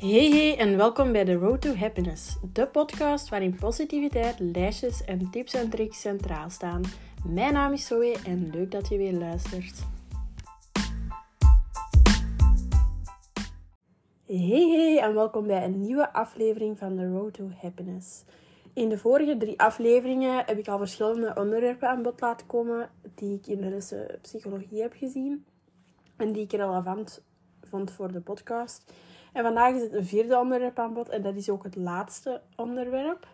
Hey hey en welkom bij The Road to Happiness, de podcast waarin positiviteit, lijstjes en tips en tricks centraal staan. Mijn naam is Zoe en leuk dat je weer luistert. Hey hey en welkom bij een nieuwe aflevering van The Road to Happiness. In de vorige drie afleveringen heb ik al verschillende onderwerpen aan bod laten komen die ik in de lessen psychologie heb gezien en die ik relevant vond voor de podcast. En vandaag is het een vierde onderwerp aan bod en dat is ook het laatste onderwerp.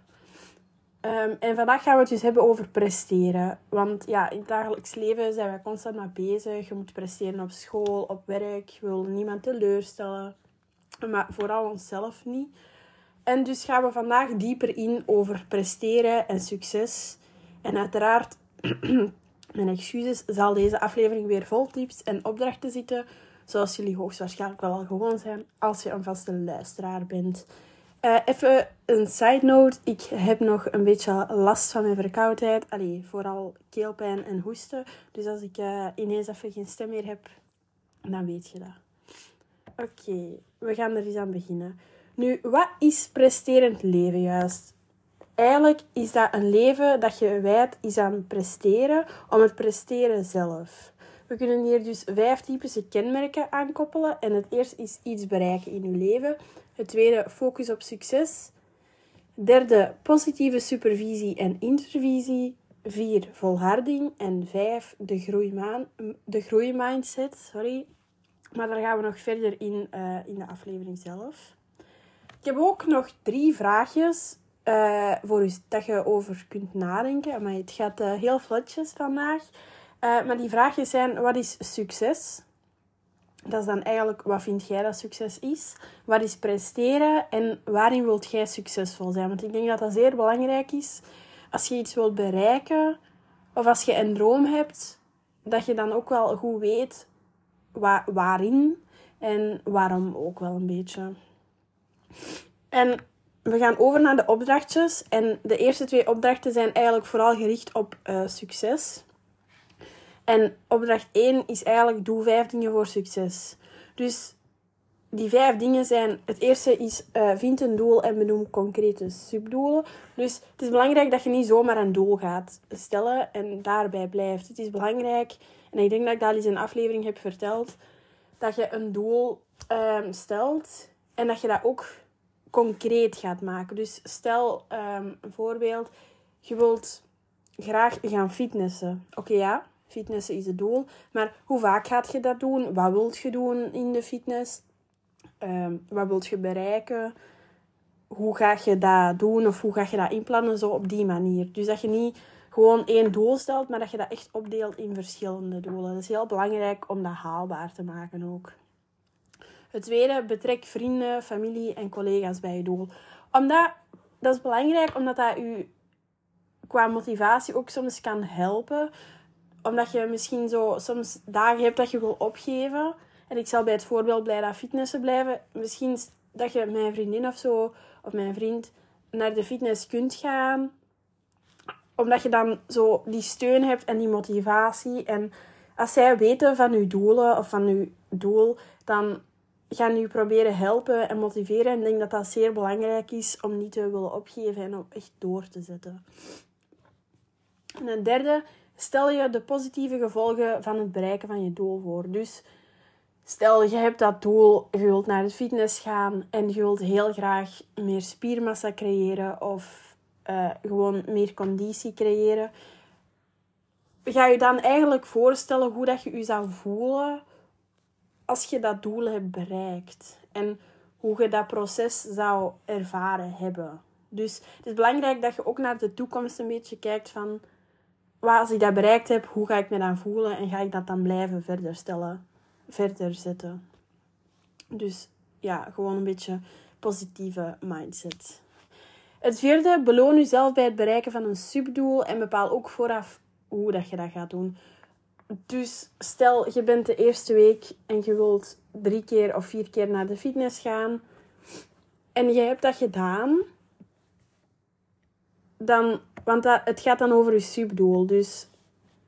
Ehm, en vandaag gaan we het dus hebben over presteren. Want ja, in het dagelijks leven zijn we constant mee bezig. Je moet presteren op school, op werk. Je wil niemand teleurstellen. Maar vooral onszelf niet. En dus gaan we vandaag dieper in over presteren en succes. En uiteraard, mijn excuses, zal deze aflevering weer vol tips en opdrachten zitten Zoals jullie hoogstwaarschijnlijk wel al gewoon zijn als je een vaste luisteraar bent. Uh, even een side note. Ik heb nog een beetje last van mijn verkoudheid. Allee, vooral keelpijn en hoesten. Dus als ik uh, ineens even geen stem meer heb, dan weet je dat. Oké, we gaan er eens aan beginnen. Nu, wat is presterend leven juist? Eigenlijk is dat een leven dat je wijdt is aan presteren om het presteren zelf. We kunnen hier dus vijf typische kenmerken aankoppelen. En het eerste is iets bereiken in je leven. Het tweede, focus op succes. Derde, positieve supervisie en intervisie. Vier, volharding. En vijf, de, groeimaan, de groeimindset. Sorry. Maar daar gaan we nog verder in, uh, in de aflevering zelf. Ik heb ook nog drie vraagjes uh, voor u dat je over kunt nadenken. Maar het gaat uh, heel vlotjes vandaag. Uh, maar die vraagjes zijn, wat is succes? Dat is dan eigenlijk, wat vind jij dat succes is? Wat is presteren? En waarin wilt jij succesvol zijn? Want ik denk dat dat zeer belangrijk is. Als je iets wilt bereiken, of als je een droom hebt, dat je dan ook wel goed weet wa waarin en waarom ook wel een beetje. En we gaan over naar de opdrachtjes. En de eerste twee opdrachten zijn eigenlijk vooral gericht op uh, succes. En opdracht 1 is eigenlijk doe vijf dingen voor succes. Dus die vijf dingen zijn... Het eerste is uh, vind een doel en benoem concrete subdoelen. Dus het is belangrijk dat je niet zomaar een doel gaat stellen en daarbij blijft. Het is belangrijk, en ik denk dat ik dat eens in een aflevering heb verteld, dat je een doel um, stelt en dat je dat ook concreet gaat maken. Dus stel um, een voorbeeld, je wilt graag gaan fitnessen. Oké, ja, Fitness is het doel. Maar hoe vaak gaat je dat doen? Wat wilt je doen in de fitness? Um, wat wilt je bereiken? Hoe ga je dat doen of hoe ga je dat inplannen? Zo op die manier. Dus dat je niet gewoon één doel stelt, maar dat je dat echt opdeelt in verschillende doelen. Dat is heel belangrijk om dat haalbaar te maken ook. Het tweede, betrek vrienden, familie en collega's bij je doel. Omdat, dat is belangrijk omdat dat u qua motivatie ook soms kan helpen omdat je misschien zo soms dagen hebt dat je wil opgeven. En ik zal bij het voorbeeld dat fitnessen blijven. Misschien dat je mijn vriendin of zo, of mijn vriend, naar de fitness kunt gaan. Omdat je dan zo die steun hebt en die motivatie. En als zij weten van je doelen of van je doel, dan gaan je proberen helpen en motiveren. En ik denk dat dat zeer belangrijk is om niet te willen opgeven en om echt door te zetten. En een derde stel je de positieve gevolgen van het bereiken van je doel voor. Dus stel je hebt dat doel, je wilt naar de fitness gaan en je wilt heel graag meer spiermassa creëren of uh, gewoon meer conditie creëren. Ga je dan eigenlijk voorstellen hoe dat je je zou voelen als je dat doel hebt bereikt en hoe je dat proces zou ervaren hebben. Dus het is belangrijk dat je ook naar de toekomst een beetje kijkt van als ik dat bereikt heb, hoe ga ik me dan voelen en ga ik dat dan blijven verder stellen, verder zetten. Dus ja, gewoon een beetje positieve mindset. Het vierde, beloon jezelf bij het bereiken van een subdoel en bepaal ook vooraf hoe dat je dat gaat doen. Dus stel, je bent de eerste week en je wilt drie keer of vier keer naar de fitness gaan en je hebt dat gedaan, dan want dat, het gaat dan over je subdoel. Dus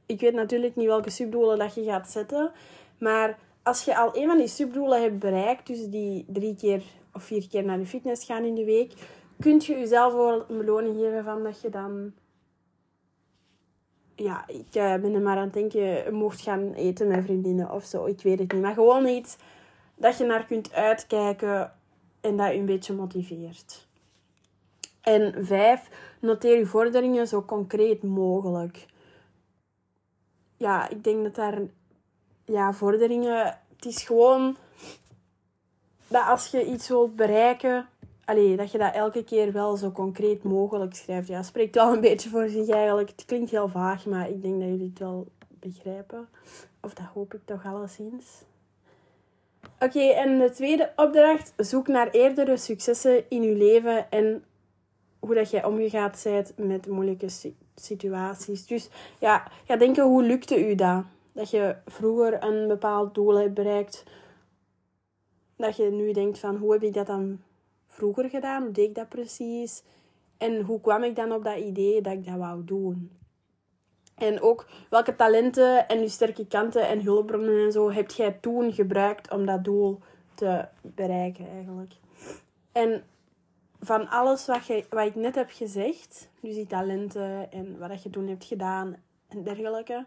ik weet natuurlijk niet welke subdoelen dat je gaat zetten. Maar als je al een van die subdoelen hebt bereikt, dus die drie keer of vier keer naar de fitness gaan in de week, kunt je jezelf wel een beloning geven van dat je dan ja, ik uh, ben er maar aan het denken, mocht gaan eten met vriendinnen of zo. Ik weet het niet. Maar gewoon iets dat je naar kunt uitkijken en dat je een beetje motiveert. En vijf, noteer je vorderingen zo concreet mogelijk. Ja, ik denk dat daar... Ja, vorderingen... Het is gewoon... Dat als je iets wilt bereiken... Allee, dat je dat elke keer wel zo concreet mogelijk schrijft. Ja, spreekt wel een beetje voor zich eigenlijk. Het klinkt heel vaag, maar ik denk dat jullie het wel begrijpen. Of dat hoop ik toch alleszins. Oké, en de tweede opdracht. Zoek naar eerdere successen in je leven en hoe dat jij omgegaan bent met moeilijke situaties. Dus ja, ga denken, hoe lukte u dat? Dat je vroeger een bepaald doel hebt bereikt. Dat je nu denkt van, hoe heb ik dat dan vroeger gedaan? Hoe deed ik dat precies? En hoe kwam ik dan op dat idee dat ik dat wou doen? En ook welke talenten en je sterke kanten en hulpbronnen en zo heb jij toen gebruikt om dat doel te bereiken eigenlijk. En van alles wat, je, wat ik net heb gezegd, dus die talenten en wat je toen hebt gedaan en dergelijke,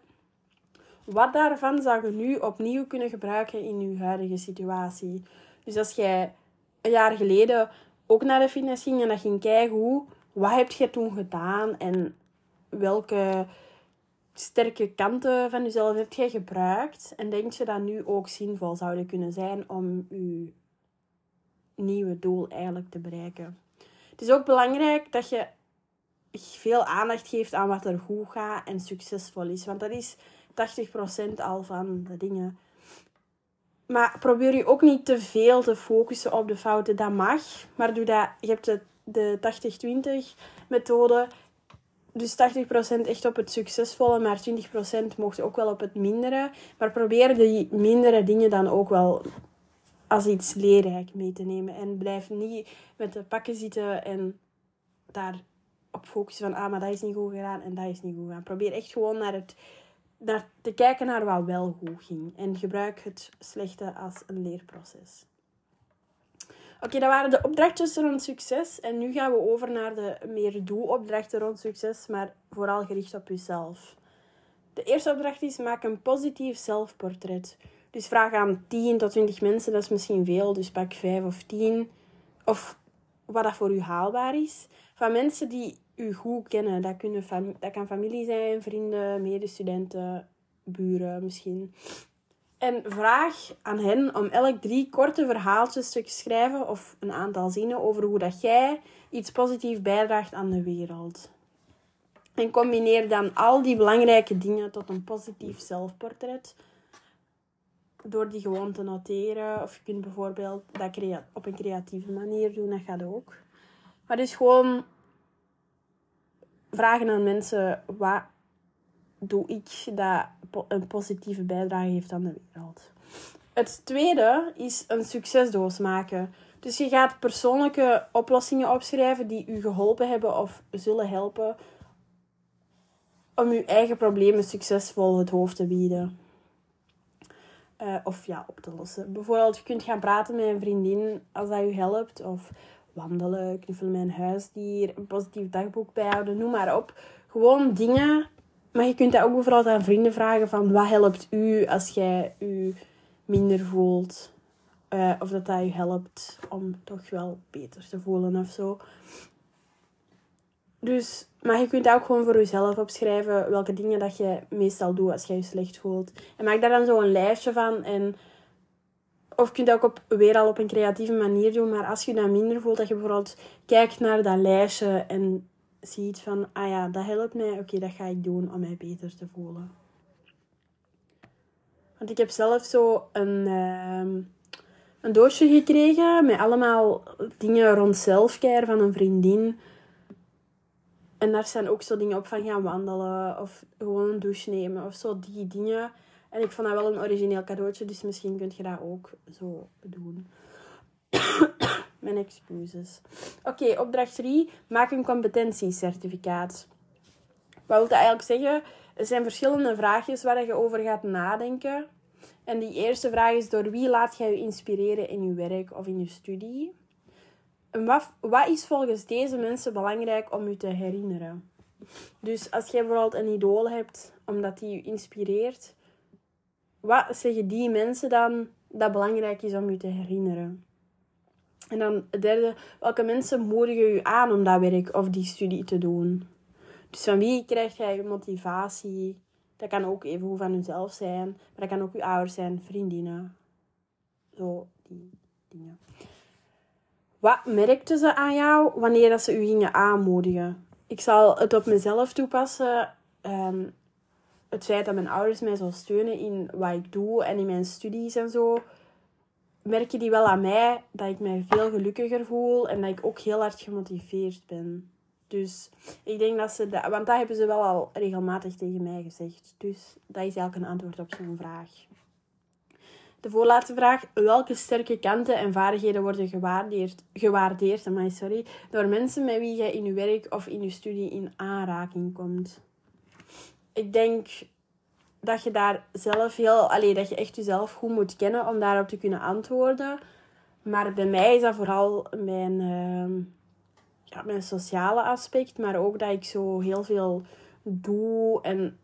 wat daarvan zou je nu opnieuw kunnen gebruiken in je huidige situatie? Dus als jij een jaar geleden ook naar de fitness ging en dat ging kijken hoe, wat heb je toen gedaan en welke sterke kanten van jezelf heb jij gebruikt en denk je dat nu ook zinvol zouden kunnen zijn om je nieuwe doel eigenlijk te bereiken. Het is ook belangrijk dat je veel aandacht geeft aan wat er goed gaat en succesvol is, want dat is 80% al van de dingen. Maar probeer je ook niet te veel te focussen op de fouten. Dat mag, maar doe dat. Je hebt de, de 80-20 methode. Dus 80% echt op het succesvolle, maar 20% mocht ook wel op het mindere. Maar probeer die mindere dingen dan ook wel als iets leerrijk mee te nemen. En blijf niet met de pakken zitten en daar op focussen van, ah, maar dat is niet goed gedaan en dat is niet goed gedaan. Probeer echt gewoon naar het, naar te kijken naar wat wel goed ging. En gebruik het slechte als een leerproces. Oké, dat waren de opdrachtjes rond succes. En nu gaan we over naar de meer doe-opdrachten rond succes, maar vooral gericht op jezelf. De eerste opdracht is: maak een positief zelfportret. Dus vraag aan 10 tot 20 mensen, dat is misschien veel, dus pak 5 of 10. Of wat dat voor u haalbaar is. Van mensen die u goed kennen. Dat, kunnen dat kan familie zijn, vrienden, medestudenten, buren misschien. En vraag aan hen om elk drie korte verhaaltjes te schrijven of een aantal zinnen over hoe dat jij iets positiefs bijdraagt aan de wereld. En combineer dan al die belangrijke dingen tot een positief zelfportret door die gewoon te noteren. Of je kunt bijvoorbeeld dat op een creatieve manier doen, dat gaat ook. Maar dus gewoon vragen aan mensen, wat doe ik dat een positieve bijdrage heeft aan de wereld. Het tweede is een succesdoos maken. Dus je gaat persoonlijke oplossingen opschrijven die u geholpen hebben of zullen helpen om uw eigen problemen succesvol het hoofd te bieden. Uh, of ja, op te lossen. Bijvoorbeeld, je kunt gaan praten met een vriendin als dat je helpt. Of wandelen, knuffelen met een huisdier, een positief dagboek bijhouden, noem maar op. Gewoon dingen. Maar je kunt dat ook bijvoorbeeld aan vrienden vragen van wat helpt u als jij je minder voelt. Uh, of dat dat je helpt om toch wel beter te voelen of zo. Dus, maar je kunt ook gewoon voor jezelf opschrijven welke dingen dat je meestal doet als je je slecht voelt. En maak daar dan zo een lijstje van. En, of je kunt dat ook op, weer al op een creatieve manier doen. Maar als je dat minder voelt, dat je bijvoorbeeld kijkt naar dat lijstje en ziet van, ah ja, dat helpt mij. Oké, dat ga ik doen om mij beter te voelen. Want ik heb zelf zo een, uh, een doosje gekregen met allemaal dingen rond selfcare van een vriendin en daar zijn ook zo dingen op van gaan wandelen of gewoon een douche nemen of zo, die dingen. En ik vond dat wel een origineel cadeautje, dus misschien kunt je dat ook zo doen. Mijn excuses. Oké, opdracht 3. Maak een competentiecertificaat. Wat wil dat eigenlijk zeggen? Er zijn verschillende vraagjes waar je over gaat nadenken. En die eerste vraag is: door wie laat jij je inspireren in je werk of in je studie? Wat, wat is volgens deze mensen belangrijk om je te herinneren? Dus als jij bijvoorbeeld een idool hebt, omdat die je inspireert, wat zeggen die mensen dan dat belangrijk is om je te herinneren? En dan het derde, welke mensen moedigen je aan om dat werk of die studie te doen? Dus van wie krijg jij je motivatie? Dat kan ook even van jezelf zijn, maar dat kan ook je ouders zijn, vriendinnen. Zo, die dingen. Wat merkten ze aan jou wanneer dat ze u gingen aanmoedigen? Ik zal het op mezelf toepassen. Ehm, het feit dat mijn ouders mij zo steunen in wat ik doe en in mijn studies en zo, merken die wel aan mij dat ik mij veel gelukkiger voel en dat ik ook heel hard gemotiveerd ben. Dus ik denk dat ze dat, want dat hebben ze wel al regelmatig tegen mij gezegd. Dus dat is eigenlijk een antwoord op zo'n vraag. De voorlaatste vraag. Welke sterke kanten en vaardigheden worden gewaardeerd, gewaardeerd sorry, door mensen met wie je in je werk of in je studie in aanraking komt? Ik denk dat je daar zelf heel... Allee, dat je echt jezelf goed moet kennen om daarop te kunnen antwoorden. Maar bij mij is dat vooral mijn, uh, ja, mijn sociale aspect. Maar ook dat ik zo heel veel doe en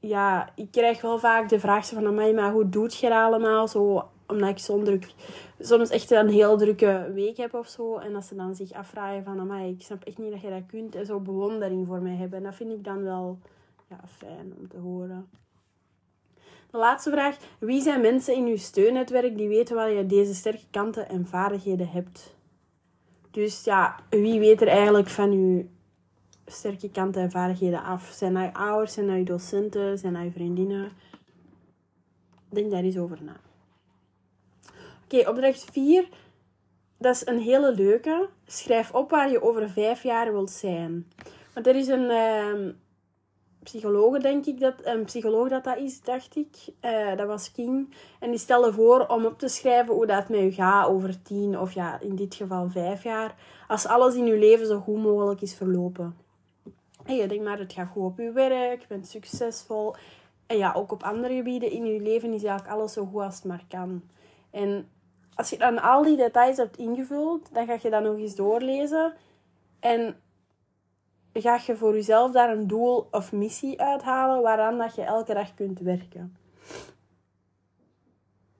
ja, ik krijg wel vaak de vraag van, mij, maar hoe doet je dat allemaal? Zo, omdat ik zo'n druk, soms echt een heel drukke week heb of zo. En dat ze dan zich afvragen van, amai, ik snap echt niet dat je dat kunt. En zo bewondering voor mij hebben. En dat vind ik dan wel ja, fijn om te horen. De laatste vraag. Wie zijn mensen in uw steunnetwerk die weten waar je deze sterke kanten en vaardigheden hebt? Dus ja, wie weet er eigenlijk van uw sterke kanten en vaardigheden af? Zijn dat je ouders, zijn dat je docenten, zijn dat vriendinnen? Denk daar eens over na. Oké, opdracht 4. Dat is een hele leuke. Schrijf op waar je over vijf jaar wilt zijn. Want er is een uh, psycholoog, denk ik, dat, een psycholoog dat dat is, dacht ik. Uh, dat was King. En die stelde voor om op te schrijven hoe dat met je gaat over tien of ja, in dit geval vijf jaar. Als alles in je leven zo goed mogelijk is verlopen en je denkt maar, het gaat goed op je werk, je bent succesvol. En ja, ook op andere gebieden in je leven is eigenlijk alles zo goed als het maar kan. En als je dan al die details hebt ingevuld, dan ga je dat nog eens doorlezen. En ga je voor jezelf daar een doel of missie uithalen waaraan dat je elke dag kunt werken.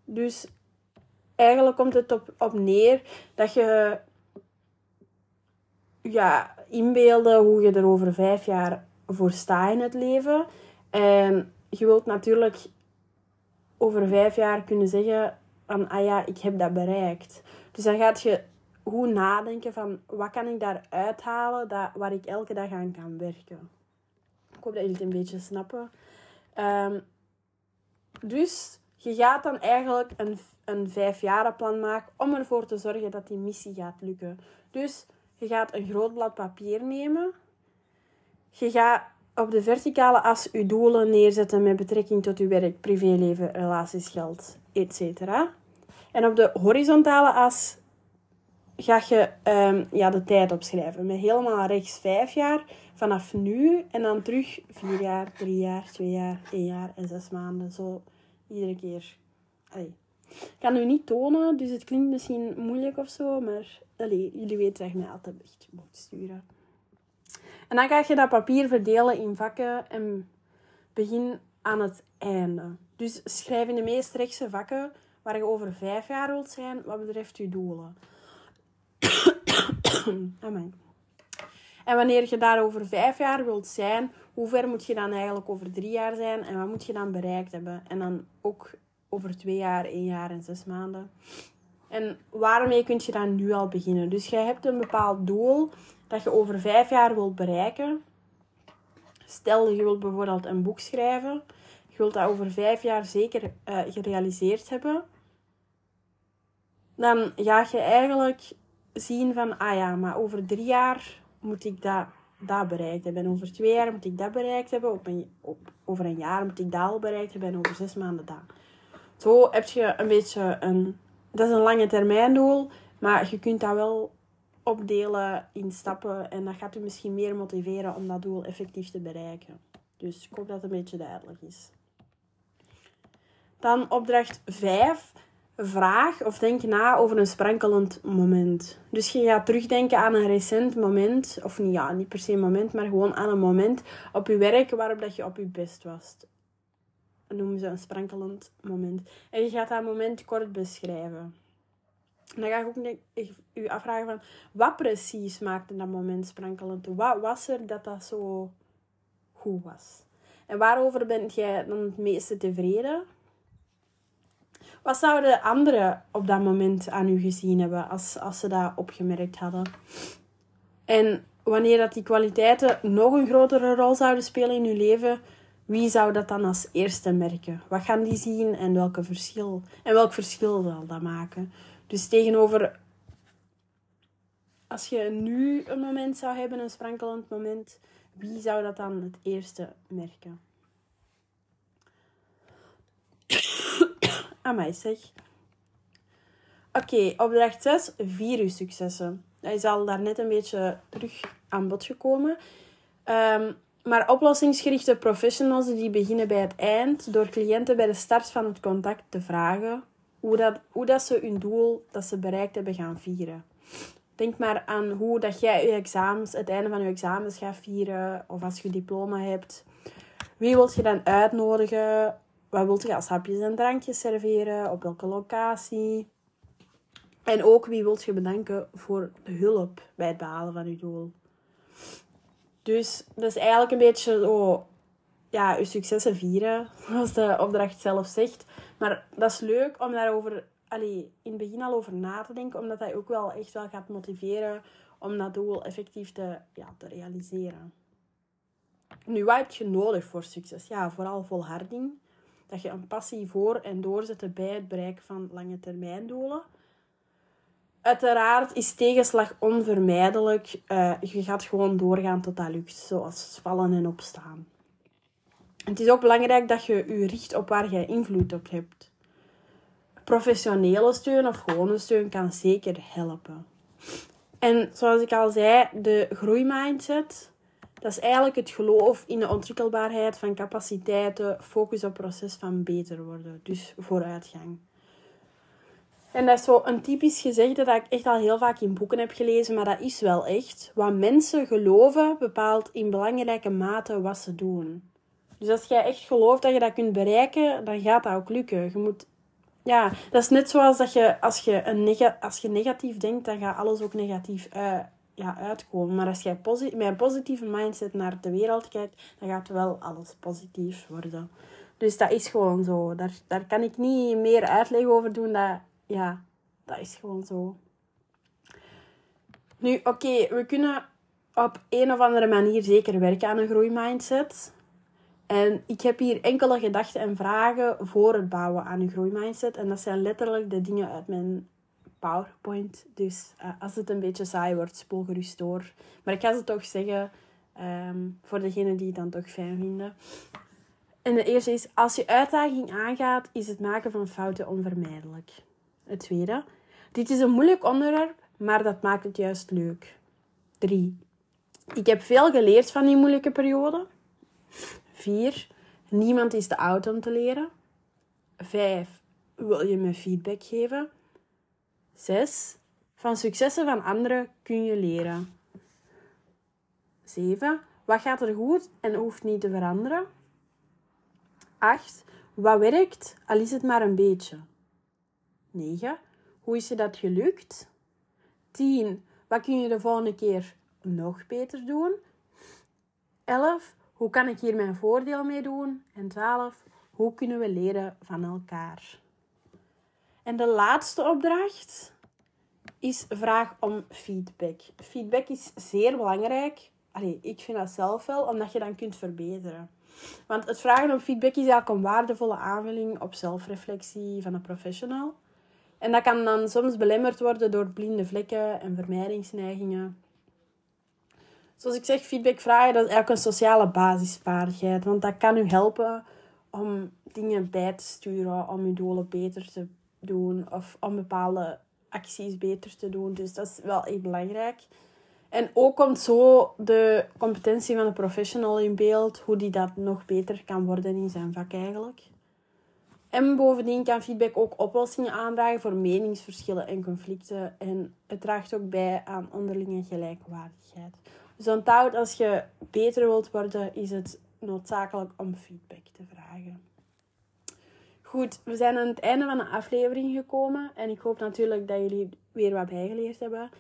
Dus eigenlijk komt het op, op neer dat je ja, inbeelden hoe je er over vijf jaar voor staat in het leven. En je wilt natuurlijk over vijf jaar kunnen zeggen van, ah ja, ik heb dat bereikt. Dus dan gaat je goed nadenken van, wat kan ik daar uithalen dat, waar ik elke dag aan kan werken. Ik hoop dat jullie het een beetje snappen. Um, dus je gaat dan eigenlijk een, een vijfjarenplan maken om ervoor te zorgen dat die missie gaat lukken. Dus je gaat een groot blad papier nemen. Je gaat op de verticale as je doelen neerzetten met betrekking tot je werk, privéleven, relaties, geld, etc. En op de horizontale as ga je um, ja, de tijd opschrijven. Met helemaal rechts vijf jaar vanaf nu. En dan terug vier jaar, drie jaar, twee jaar, één jaar en zes maanden. Zo iedere keer. Ik kan u niet tonen, dus het klinkt misschien moeilijk of zo. Maar allee, jullie weten dat je mij altijd moet sturen. En dan ga je dat papier verdelen in vakken en begin aan het einde. Dus schrijf in de meest rechtse vakken waar je over vijf jaar wilt zijn wat betreft je doelen. Amen. En wanneer je daar over vijf jaar wilt zijn, hoe ver moet je dan eigenlijk over drie jaar zijn en wat moet je dan bereikt hebben? En dan ook over twee jaar, één jaar en zes maanden. En waarmee kun je dan nu al beginnen? Dus jij hebt een bepaald doel dat je over vijf jaar wilt bereiken. Stel, je wilt bijvoorbeeld een boek schrijven. Je wilt dat over vijf jaar zeker uh, gerealiseerd hebben. Dan ga je eigenlijk zien van, ah ja, maar over drie jaar moet ik dat, dat bereikt hebben. En over twee jaar moet ik dat bereikt hebben. Op een, op, over een jaar moet ik dat al bereikt hebben. En over zes maanden dat. Zo heb je een beetje een dat is een lange termijn doel, maar je kunt dat wel opdelen in stappen en dat gaat u misschien meer motiveren om dat doel effectief te bereiken. Dus ik hoop dat het een beetje duidelijk is. Dan opdracht 5. vraag of denk na over een sprankelend moment. Dus je gaat terugdenken aan een recent moment, of niet, ja, niet per se een moment, maar gewoon aan een moment op je werk waarop dat je op je best was. Noemen ze een sprankelend moment. En je gaat dat moment kort beschrijven. En dan ga ik ook je afvragen van, wat precies maakte dat moment sprankelend? Wat was er dat dat zo goed was? En waarover bent jij dan het meeste tevreden? Wat zouden anderen op dat moment aan u gezien hebben als, als ze dat opgemerkt hadden? En wanneer dat die kwaliteiten nog een grotere rol zouden spelen in uw leven, wie zou dat dan als eerste merken? Wat gaan die zien en welke verschil? En welk verschil zal dat maken? Dus tegenover als je nu een moment zou hebben, een sprankelend moment, wie zou dat dan het eerste merken? Amai zeg. Oké, opdracht 6. Vier uw successen. Hij is al daarnet een beetje terug aan bod gekomen. Um, maar oplossingsgerichte professionals die beginnen bij het eind door cliënten bij de start van het contact te vragen hoe dat, hoe dat ze hun doel dat ze bereikt hebben gaan vieren. Denk maar aan hoe dat jij je examens, het einde van je examens gaat vieren of als je diploma hebt. Wie wilt je dan uitnodigen? Wat wilt je als hapjes en drankjes serveren? Op welke locatie? En ook wie wilt je bedanken voor de hulp bij het behalen van je doel? Dus dat is eigenlijk een beetje zo, ja, je successen vieren, zoals de opdracht zelf zegt. Maar dat is leuk om daarover allee, in het begin al over na te denken, omdat dat ook wel echt wel gaat motiveren om dat doel effectief te, ja, te realiseren. Nu, wat heb je nodig voor succes? Ja, vooral volharding. Dat je een passie voor en doorzetten bij het bereiken van lange termijn doelen. Uiteraard is tegenslag onvermijdelijk. Uh, je gaat gewoon doorgaan tot dat lukt, zoals vallen en opstaan. Het is ook belangrijk dat je je richt op waar je invloed op hebt. Professionele steun of gewone steun kan zeker helpen. En zoals ik al zei, de groeimindset, dat is eigenlijk het geloof in de ontwikkelbaarheid van capaciteiten, focus op proces van beter worden, dus vooruitgang. En dat is zo een typisch gezegde dat ik echt al heel vaak in boeken heb gelezen, maar dat is wel echt. Wat mensen geloven bepaalt in belangrijke mate wat ze doen. Dus als jij echt gelooft dat je dat kunt bereiken, dan gaat dat ook lukken. Je moet... Ja, dat is net zoals dat je als je, een als je negatief denkt, dan gaat alles ook negatief uh, ja, uitkomen. Maar als jij met een positieve mindset naar de wereld kijkt, dan gaat wel alles positief worden. Dus dat is gewoon zo. Daar, daar kan ik niet meer uitleg over doen. Dat, ja, dat is gewoon zo. Nu, oké, we kunnen op een of andere manier zeker werken aan een groeimindset. En ik heb hier enkele gedachten en vragen voor het bouwen aan een groeimindset. En dat zijn letterlijk de dingen uit mijn PowerPoint. Dus uh, als het een beetje saai wordt, spoel gerust door. Maar ik ga ze toch zeggen um, voor degenen die het dan toch fijn vinden. En de eerste is, als je uitdaging aangaat, is het maken van fouten onvermijdelijk. Het tweede, dit is een moeilijk onderwerp, maar dat maakt het juist leuk. 3. Ik heb veel geleerd van die moeilijke periode. 4. Niemand is te oud om te leren. 5. Wil je me feedback geven? 6. Van successen van anderen kun je leren. 7. Wat gaat er goed en hoeft niet te veranderen? 8. Wat werkt, al is het maar een beetje. 9. Hoe is je dat gelukt? 10. Wat kun je de volgende keer nog beter doen? 11. Hoe kan ik hier mijn voordeel mee doen? En 12. Hoe kunnen we leren van elkaar? En de laatste opdracht is vraag om feedback. Feedback is zeer belangrijk. Allee, ik vind dat zelf wel, omdat je dan kunt verbeteren. Want het vragen om feedback is eigenlijk een waardevolle aanvulling op zelfreflectie van een professional. En dat kan dan soms belemmerd worden door blinde vlekken en vermijdingsneigingen. Zoals ik zeg, feedback vragen, dat is eigenlijk een sociale basisvaardigheid. Want dat kan u helpen om dingen bij te sturen, om uw doelen beter te doen of om bepaalde acties beter te doen. Dus dat is wel echt belangrijk. En ook komt zo de competentie van de professional in beeld, hoe die dat nog beter kan worden in zijn vak eigenlijk. En bovendien kan feedback ook oplossingen aandragen voor meningsverschillen en conflicten. En het draagt ook bij aan onderlinge gelijkwaardigheid. Dus onthoud, als je beter wilt worden, is het noodzakelijk om feedback te vragen. Goed, we zijn aan het einde van de aflevering gekomen. En ik hoop natuurlijk dat jullie weer wat bijgeleerd hebben.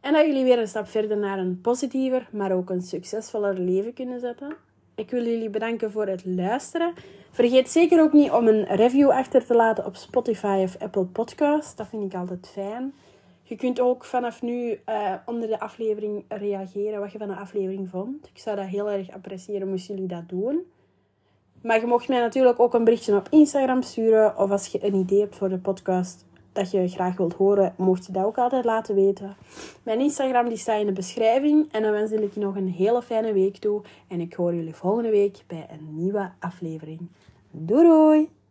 En dat jullie weer een stap verder naar een positiever, maar ook een succesvoller leven kunnen zetten. Ik wil jullie bedanken voor het luisteren. Vergeet zeker ook niet om een review achter te laten op Spotify of Apple Podcasts. Dat vind ik altijd fijn. Je kunt ook vanaf nu uh, onder de aflevering reageren wat je van de aflevering vond. Ik zou dat heel erg appreciëren moest jullie dat doen. Maar je mocht mij natuurlijk ook een berichtje op Instagram sturen. Of als je een idee hebt voor de podcast dat je graag wilt horen, mocht je dat ook altijd laten weten. Mijn Instagram die staat in de beschrijving. En dan wens ik je nog een hele fijne week toe. En ik hoor jullie volgende week bij een nieuwe aflevering. Doei doei!